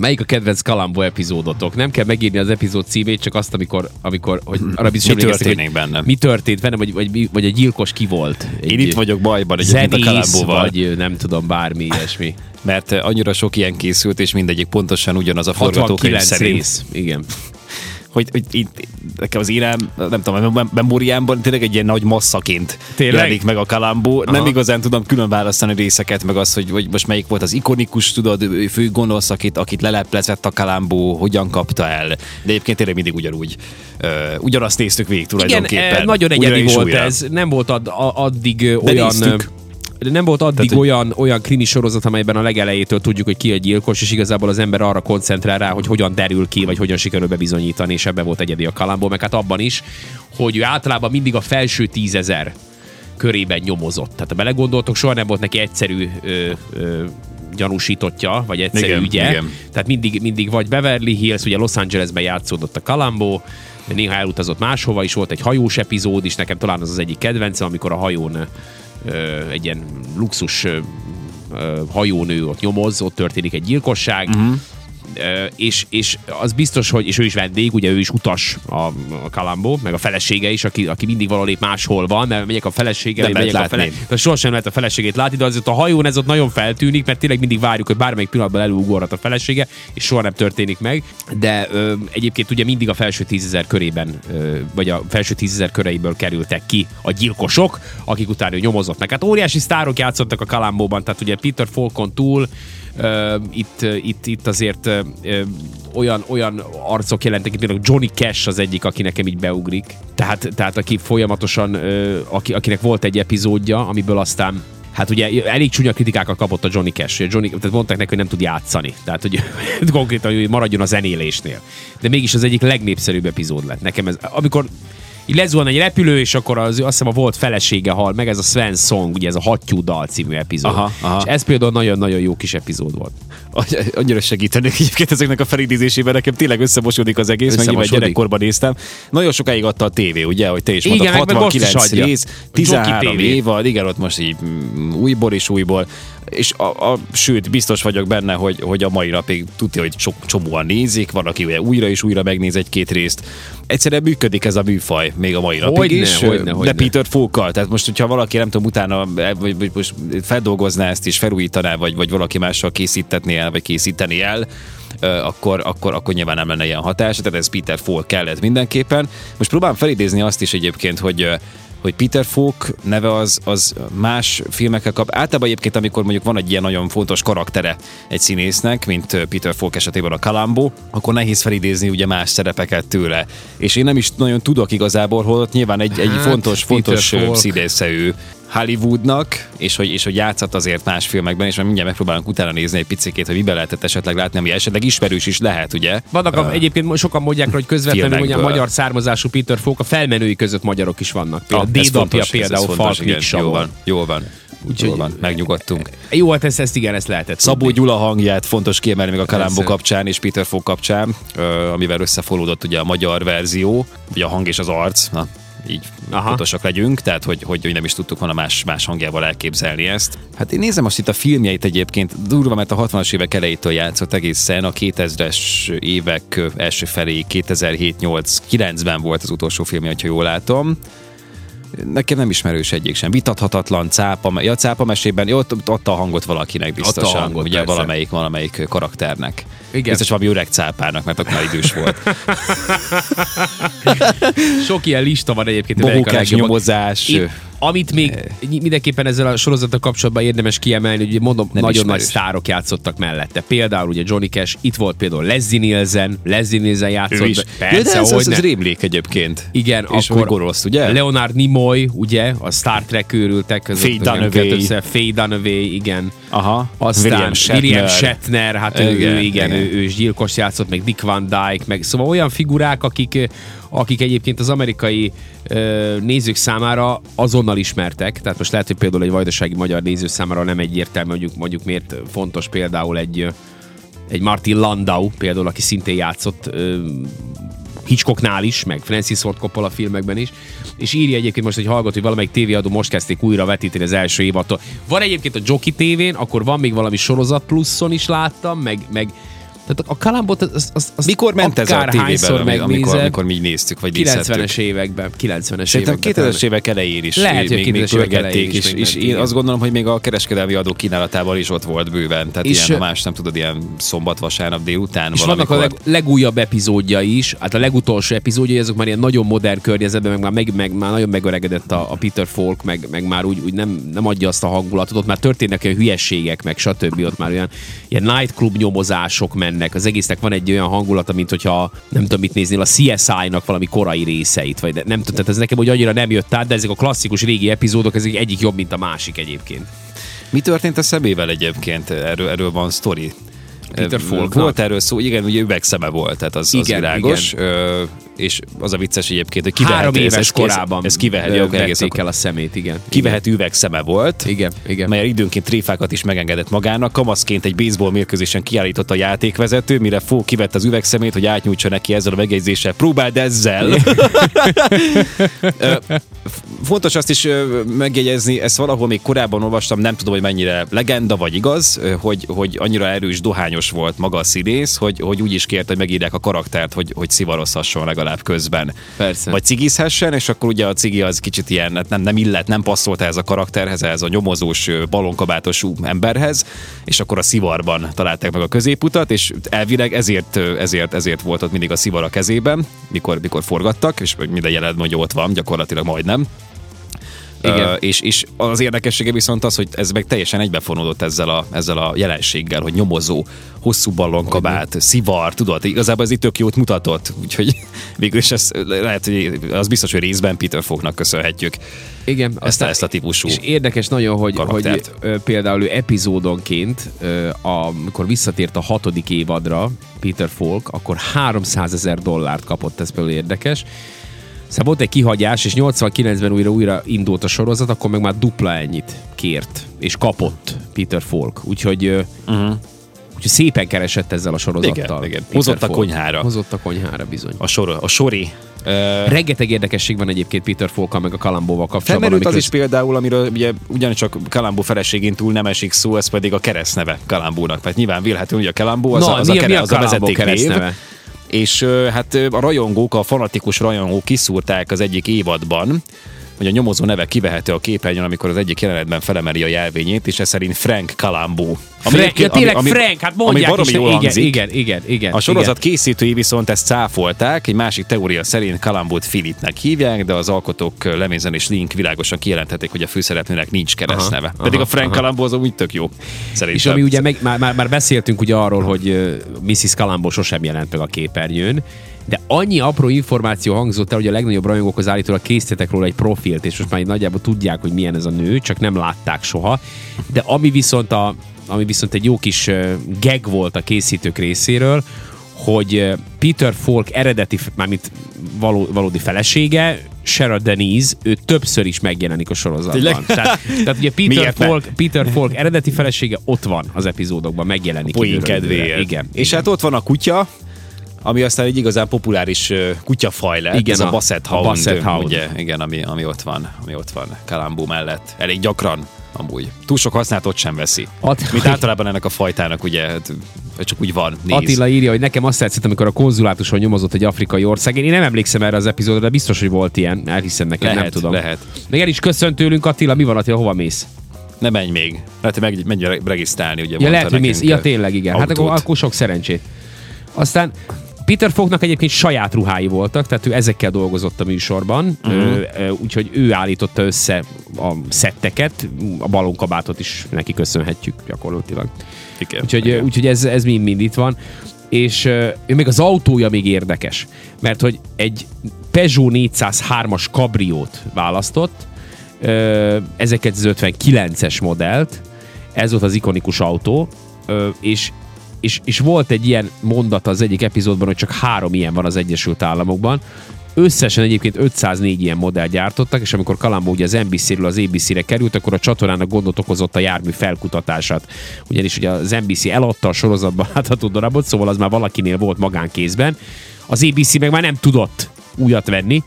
Melyik a kedvenc Kalambó epizódotok? Nem kell megírni az epizód címét, csak azt, amikor, amikor hogy arra biztos Mi történik benne? Mi történt benne, vagy, vagy, vagy a gyilkos ki volt? Én itt vagyok bajban a zenész, Kalambóval, vagy nem tudom, bármi ilyesmi. mert annyira sok ilyen készült, és mindegyik pontosan ugyanaz a forgatókönyv 69 szerint. rész. Igen. Hogy, hogy itt, nekem az írám, nem tudom, memóriámban tényleg egy ilyen nagy masszaként Tényleg? jelenik meg a Kalambó. Aha. Nem igazán tudom külön választani részeket, meg az, hogy, hogy most melyik volt az ikonikus, tudod, fő gonosz, akit, akit leleplezett a Kalambó, hogyan kapta el. De egyébként tényleg mindig ugyanúgy. Uh, ugyanazt néztük végig Igen, tulajdonképpen. eh, nagyon egyedi volt újra. ez. Nem volt ad, addig olyan... néztük. Ö, nem volt addig Tehát, olyan, olyan krimi sorozat, amelyben a legelejétől tudjuk, hogy ki a gyilkos, és igazából az ember arra koncentrál rá, hogy hogyan derül ki, vagy hogyan sikerül bebizonyítani, és ebben volt egyedi a Kalambó, meg hát abban is, hogy ő általában mindig a felső tízezer körében nyomozott. Tehát ha belegondoltok, soha nem volt neki egyszerű ö, ö, gyanúsítottja, vagy egyszerű Igen, ügye. igen. Tehát mindig, mindig vagy Beverly Hills, ugye Los Angelesben játszódott a Kalambó, néha elutazott máshova is, volt egy hajós epizód is, nekem talán az az egyik kedvencem, amikor a hajón egy ilyen luxus hajónő ott nyomoz, ott történik egy gyilkosság, uh-huh. És, és az biztos, hogy, és ő is vendég, ugye ő is utas a, a Kalambó, meg a felesége is, aki, aki mindig valahol épp máshol van, mert megyek a felesége, megyek a fele... látni. Tehát sohasem lehet a feleségét látni, de azért a hajón ez ott nagyon feltűnik, mert tényleg mindig várjuk, hogy bármelyik pillanatban előugorhat a felesége, és soha nem történik meg. De ö, egyébként ugye mindig a felső tízezer körében, ö, vagy a felső tízezer köreiből kerültek ki a gyilkosok, akik utána ő nyomozott meg. Hát óriási sztárok játszottak a Kalambóban, tehát ugye Peter Falkon túl, itt, itt, itt azért olyan, olyan arcok jelentek, például Johnny Cash az egyik, aki nekem így beugrik. Tehát, tehát aki folyamatosan, aki, akinek volt egy epizódja, amiből aztán Hát ugye elég csúnya kritikákat kapott a Johnny Cash. Ugye Johnny, tehát mondták neki, hogy nem tud játszani. Tehát, hogy konkrétan hogy maradjon a zenélésnél. De mégis az egyik legnépszerűbb epizód lett. Nekem ez, amikor így lezuhan egy repülő, és akkor az, azt hiszem a volt felesége hal meg, ez a Sven Song, ugye ez a Hattyú dal című epizód. Aha, aha. És ez például nagyon-nagyon jó kis epizód volt. Annyira segítenék egyébként ezeknek a felidézésében, nekem tényleg összemosódik az egész, meg nyilván gyerekkorban néztem. Nagyon sokáig adta a tévé, ugye, hogy te is Igen, mondtad, meg- meg most is 69 adja. rész, A Jockey 13 TV. évad, igen, ott most így mm, újból és újból, és a, a, sőt, biztos vagyok benne, hogy, hogy a mai napig tudja, hogy sok csomóan nézik, van, aki ugye újra és újra megnéz egy-két részt. Egyszerűen működik ez a műfaj még a mai napig Hogyne, is, hogyne, de hogyne. Peter Falkkal, tehát most, hogyha valaki nem tudom, utána eh, vagy, vagy most feldolgozná ezt és felújítaná, vagy, vagy valaki mással készítetné el, vagy készíteni el, akkor, akkor, akkor nyilván nem lenne ilyen hatás, tehát ez Peter Falk kellett mindenképpen. Most próbálom felidézni azt is egyébként, hogy hogy Peter Falk neve az, az más filmekkel kap. Általában egyébként, amikor mondjuk van egy ilyen nagyon fontos karaktere egy színésznek, mint Peter Falk esetében a Kalambó, akkor nehéz felidézni ugye más szerepeket tőle. És én nem is nagyon tudok igazából, holott nyilván egy, egy Hát, fontos, Peter fontos színésze ő Hollywoodnak, és hogy, és hogy játszott azért más filmekben, és majd mindjárt megpróbálunk utána nézni egy picikét, hogy miben lehetett esetleg látni, ami esetleg ismerős is lehet, ugye? Vannak a, egyébként sokan mondják, hogy közvetlenül hogy a magyar származású Peter Falk, a felmenői között magyarok is vannak. Például Ah, Dédapja például Falk Jó van, jó van. Úgyhogy- van, megnyugodtunk. Jó, hát ezt, ezt igen, ezt lehetett Szabó tudni. Gyula hangját fontos kiemelni még a Kalambó kapcsán és Peter Falk kapcsán, ö, amivel összefolódott ugye a magyar verzió, ugye a hang és az arc, na, így Aha. Pontosak legyünk, tehát hogy, hogy, hogy nem is tudtuk volna más, más hangjával elképzelni ezt. Hát én nézem most itt a filmjeit egyébként, durva, mert a 60-as évek elejétől játszott egészen, a 2000-es évek első felé, 2007-8-9-ben volt az utolsó filmje, ha jól látom. Nekem nem ismerős egyik sem. Vitathatatlan cápa, ja, cápa mesében, jó, ott, adta a hangot valakinek biztosan. hangot, ugye persze. valamelyik, valamelyik karakternek. Igen. Biztos valami öreg cápának, mert akkor már idős volt. Sok ilyen lista van egyébként. Bohókás nyomozás. Én, amit még mindenképpen ezzel a sorozattal kapcsolatban érdemes kiemelni, hogy mondom, Nem nagyon ismerős. nagy sztárok játszottak mellette. Például ugye Johnny Cash, itt volt például Leslie Nielsen, Leslie Nielsen játszott. Ő is. be- Ja, de Persze, ez, ez, ez rémlék egyébként. Igen, És akkor gonosz, ugye? Leonard Nimoy, ugye, a Star Trek őrültek között. Faye Dunaway. Faye Dunaway, igen. Aha. Aztán William Shatner. William Shatner, hát ő, Igen, ő, igen, igen. Ő, is gyilkos játszott, meg Dick Van Dyke, meg szóval olyan figurák, akik, akik egyébként az amerikai ö, nézők számára azonnal ismertek, tehát most lehet, hogy például egy vajdasági magyar néző számára nem egyértelmű, mondjuk, mondjuk miért fontos például egy, egy Martin Landau, például, aki szintén játszott ö, Hitchcocknál is, meg Francis Ford Coppola filmekben is, és írja egyébként most, hogy hallgat, hogy valamelyik tévéadó most kezdték újra vetíteni az első évattól. Van egyébként a Jockey tévén, akkor van még valami sorozat pluszon is láttam, meg, meg Tehát a Kalambot, az, az, az Mikor ment ez a tévében, amikor, megnézed, amikor mi néztük, vagy nézhettük? 90-es években, 90-es Szerintem években. 2000-es évek elején is Lehet, még, még 2000-es évek pörgették, és, és megment, én azt gondolom, hogy még a kereskedelmi adó kínálatával is ott volt bőven. Tehát És, ilyen, ha más nem tudod, ilyen szombat, vasárnap délután És valamikor. vannak a leg, legújabb epizódja is, hát a legutolsó epizódja, azok már ilyen nagyon modern környezetben, meg már, meg, meg már nagyon megöregedett a, a Peter Falk, meg, meg már úgy, úgy nem, nem adja azt a hangulatot, ott már történnek olyan hülyességek, meg stb. Ott már olyan ilyen nightclub nyomozások mennek. Az egésznek van egy olyan hangulata, mint hogyha nem tudom mit néznél, a CSI-nak valami korai részeit, vagy nem tudom, tehát ez nekem hogy annyira nem jött át, de ezek a klasszikus régi epizódok, ezek egyik jobb, mint a másik egyébként. Mi történt a szemével egyébként? Erről, erről van sztori. Peter Falknak? Volt erről szó, igen, ugye üvegszeme volt, tehát az, az Igen, világos. Ö, és az a vicces egyébként, hogy Három kivehető, ez, éves ez, korában ez, ez kivehető, ö, okay, egész el a szemét, igen. kivehető üvegszeme volt. Igen, igen. Mely időnként tréfákat is megengedett magának. Kamaszként egy baseball mérkőzésen kiállított a játékvezető, mire Fó kivett az üvegszemét, hogy átnyújtsa neki ezzel a megjegyzéssel. Próbáld ezzel! Fontos azt is megjegyezni, ezt valahol még korábban olvastam, nem tudom, hogy mennyire legenda vagy igaz, hogy, hogy annyira erős dohányos volt maga a színész, hogy, hogy úgy is kért, hogy megírják a karaktert, hogy, hogy szivarozhasson legalább közben. Persze. Vagy cigizhessen, és akkor ugye a cigi az kicsit ilyen, hát nem, nem illet, nem passzolt ez a karakterhez, ez a nyomozós, ö, balonkabátosú emberhez, és akkor a szivarban találták meg a középutat, és elvileg ezért, ezért, ezért volt ott mindig a szivar a kezében, mikor, mikor forgattak, és minden jelenetben hogy ott van, gyakorlatilag majdnem. Igen. Ö, és, és az érdekessége viszont az, hogy ez meg teljesen egybefonódott ezzel a, ezzel a jelenséggel, hogy nyomozó, hosszú ballonkabát, szivar, tudod, igazából ez itt tök jót mutatott, úgyhogy végül is ez lehet, hogy az biztos, hogy részben Peter Fognak köszönhetjük Igen, ezt, a, ezt a típusú. És érdekes nagyon, hogy, hogy ö, például ő epizódonként, ö, amikor visszatért a hatodik évadra Peter Falk, akkor 300 ezer dollárt kapott, ez például érdekes. Szóval volt egy kihagyás, és 89-ben újra újra indult a sorozat, akkor meg már dupla ennyit kért, és kapott Peter Falk. Úgyhogy, uh-huh. úgyhogy szépen keresett ezzel a sorozattal. Igen, igen. Peter Hozott a Falk. konyhára. Hozott a konyhára, bizony. A, sor, a sori. Ö, Rengeteg érdekesség van egyébként Peter Falkkal meg a Kalambóval kapcsolatban. Felmerült az is például, amiről ugye ugyancsak Kalambó feleségén túl nem esik szó, ez pedig a keresztneve Kalambónak. Mert nyilván vélhetően, hogy a Kalambó az, Na, a, az, mi a, a- kere, mi a az a vezeték név. És hát a rajongók, a fanatikus rajongók kiszúrták az egyik évadban, hogy a nyomozó neve kivehető a képernyőn, amikor az egyik jelenetben felemeli a jelvényét, és ez szerint Frank Kalambó. Frank, ja, tényleg Frank, hát mondják ami is, jól igen, hangzik. igen, igen, igen. A sorozat készítői viszont ezt cáfolták, egy másik teória szerint Kalambót Filipnek hívják, de az alkotók Lemézen és Link világosan kijelentették, hogy a főszereplőnek nincs keresztneve. Aha, Pedig aha, a Frank aha. Kalambó az úgy tök jó. Szerintem. És ami ugye meg, már, már, már beszéltünk ugye arról, hogy Mrs. Kalambó sosem jelent meg a képernyőn, de annyi apró információ hangzott el, hogy a legnagyobb rajongókhoz állítólag készítettek róla egy profilt, és most már nagyjából tudják, hogy milyen ez a nő, csak nem látták soha. De ami viszont, a, ami viszont egy jó kis ö, gag volt a készítők részéről, hogy Peter Falk eredeti, mármint való, valódi felesége, Sarah Denise, ő többször is megjelenik a sorozatban. Tényleg? Tehát, tehát ugye Peter Miért ne? Falk, Peter Falk eredeti felesége ott van az epizódokban, megjelenik. poén időről időre. kedvéért. Igen. És igen. hát ott van a kutya, ami aztán egy igazán populáris kutyafaj lett, Igen, ez a, a- Basset a Hound, Basset Hound. ugye, igen, ami, ami ott van, ami ott van Kalambó mellett. Elég gyakran amúgy. Túl sok használatot sem veszi. At- Mint általában ennek a fajtának, ugye, hát, csak úgy van, néz. Attila írja, hogy nekem azt tetszett, amikor a konzulátuson nyomozott egy afrikai ország. Én nem emlékszem erre az epizódra, de biztos, hogy volt ilyen. Elhiszem nekem, nem Lehet, tudom. lehet. Még el is köszönt tőlünk, Attila. Mi van, Attila? Hova mész? Ne menj még. Lehet, hogy meg, menj regisztrálni, ugye Ja, lehet, hogy mész. Ja, tényleg, igen. Hát autót. akkor, akkor sok szerencsét. Aztán Peter Fognak egyébként saját ruhái voltak, tehát ő ezekkel dolgozott a műsorban, uh-huh. úgyhogy ő állította össze a szetteket, a balonkabátot is neki köszönhetjük gyakorlatilag. Igen, Úgyhogy, igen. úgyhogy ez, ez mind, mind itt van. És ő még az autója még érdekes, mert hogy egy Peugeot 403-as kabriót választott, ö, 1959-es modellt, ez volt az ikonikus autó, és, és, és volt egy ilyen mondat az egyik epizódban, hogy csak három ilyen van az Egyesült Államokban, Összesen egyébként 504 ilyen modell gyártottak, és amikor Kalambó ugye az NBC-ről az ABC-re került, akkor a csatornának gondot okozott a jármű felkutatását. Ugyanis ugye az NBC eladta a sorozatban látható darabot, szóval az már valakinél volt magánkézben. Az ABC meg már nem tudott újat venni,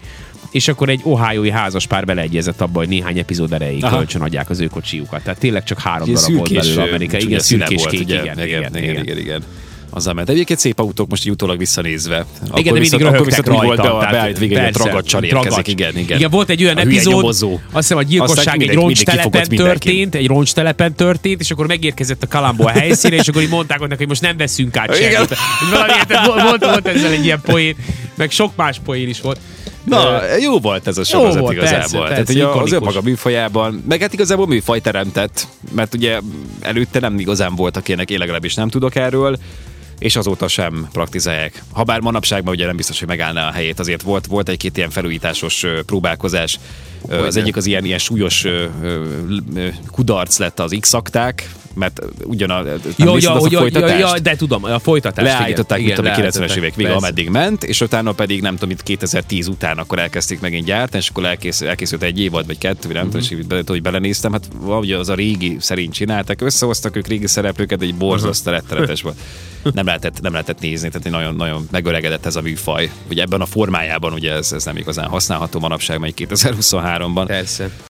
és akkor egy ohiói házaspár beleegyezett abba, hogy néhány epizód erejéig Aha. kölcsön adják az ő kocsijukat. Tehát tényleg csak három darab volt belőle Amerika. Igen, szürkés kék, ugye? igen, igen, igen, igen, igen. azzal ment. Egyébként szép autók most így utólag visszanézve. Igen, de mindig viszont, akkor viszont úgy volt rajta. be, tehát beállt végig, hogy persze, tragacsal érkezik. Igen, igen. Igen, volt egy olyan A epizód, nyomozó. azt hiszem a Aztán gyilkosság egy mindegy- mindig roncstelepen történt, egy roncstelepen történt, és akkor megérkezett a Kalambó a helyszínre, és akkor így mondták neki, hogy most nem veszünk át Igen. semmit. Valamiért volt, volt, volt ezzel egy ilyen poén, meg sok más poén is volt. Na, jó volt ez a sorozat volt, igazából. persze, Tehát persze, ugye az önmaga műfajában, meg hát igazából műfaj teremtett, mert ugye előtte nem igazán voltak ilyenek, én legalábbis nem tudok erről, és azóta sem praktizálják. Habár manapságban ugye nem biztos, hogy megállná a helyét, azért volt, volt egy-két ilyen felújításos próbálkozás. Ö, Az egyik az ilyen, ilyen súlyos kudarc lett az X-akták, mert ugyan a, Ja, ja, a ja, ja, folytatást? ja, de tudom, a folytatást. leállították, igen, mit tudom, igen, 90-es évek persze. ameddig ment, és utána pedig nem tudom, itt 2010 után akkor elkezdték megint gyártani, és akkor elkészült, elkészült egy évad, vagy kettő, nem tudom, és így bele- hogy belenéztem, hát valahogy az a régi szerint csinálták, összehoztak ők régi szereplőket, egy borzasztó rettenetes volt. Nem lehetett, nem lehetett nézni, tehát nagyon, nagyon megöregedett ez a műfaj. Ugye ebben a formájában ugye ez, ez nem igazán használható manapság, majd 2023-ban. Persze.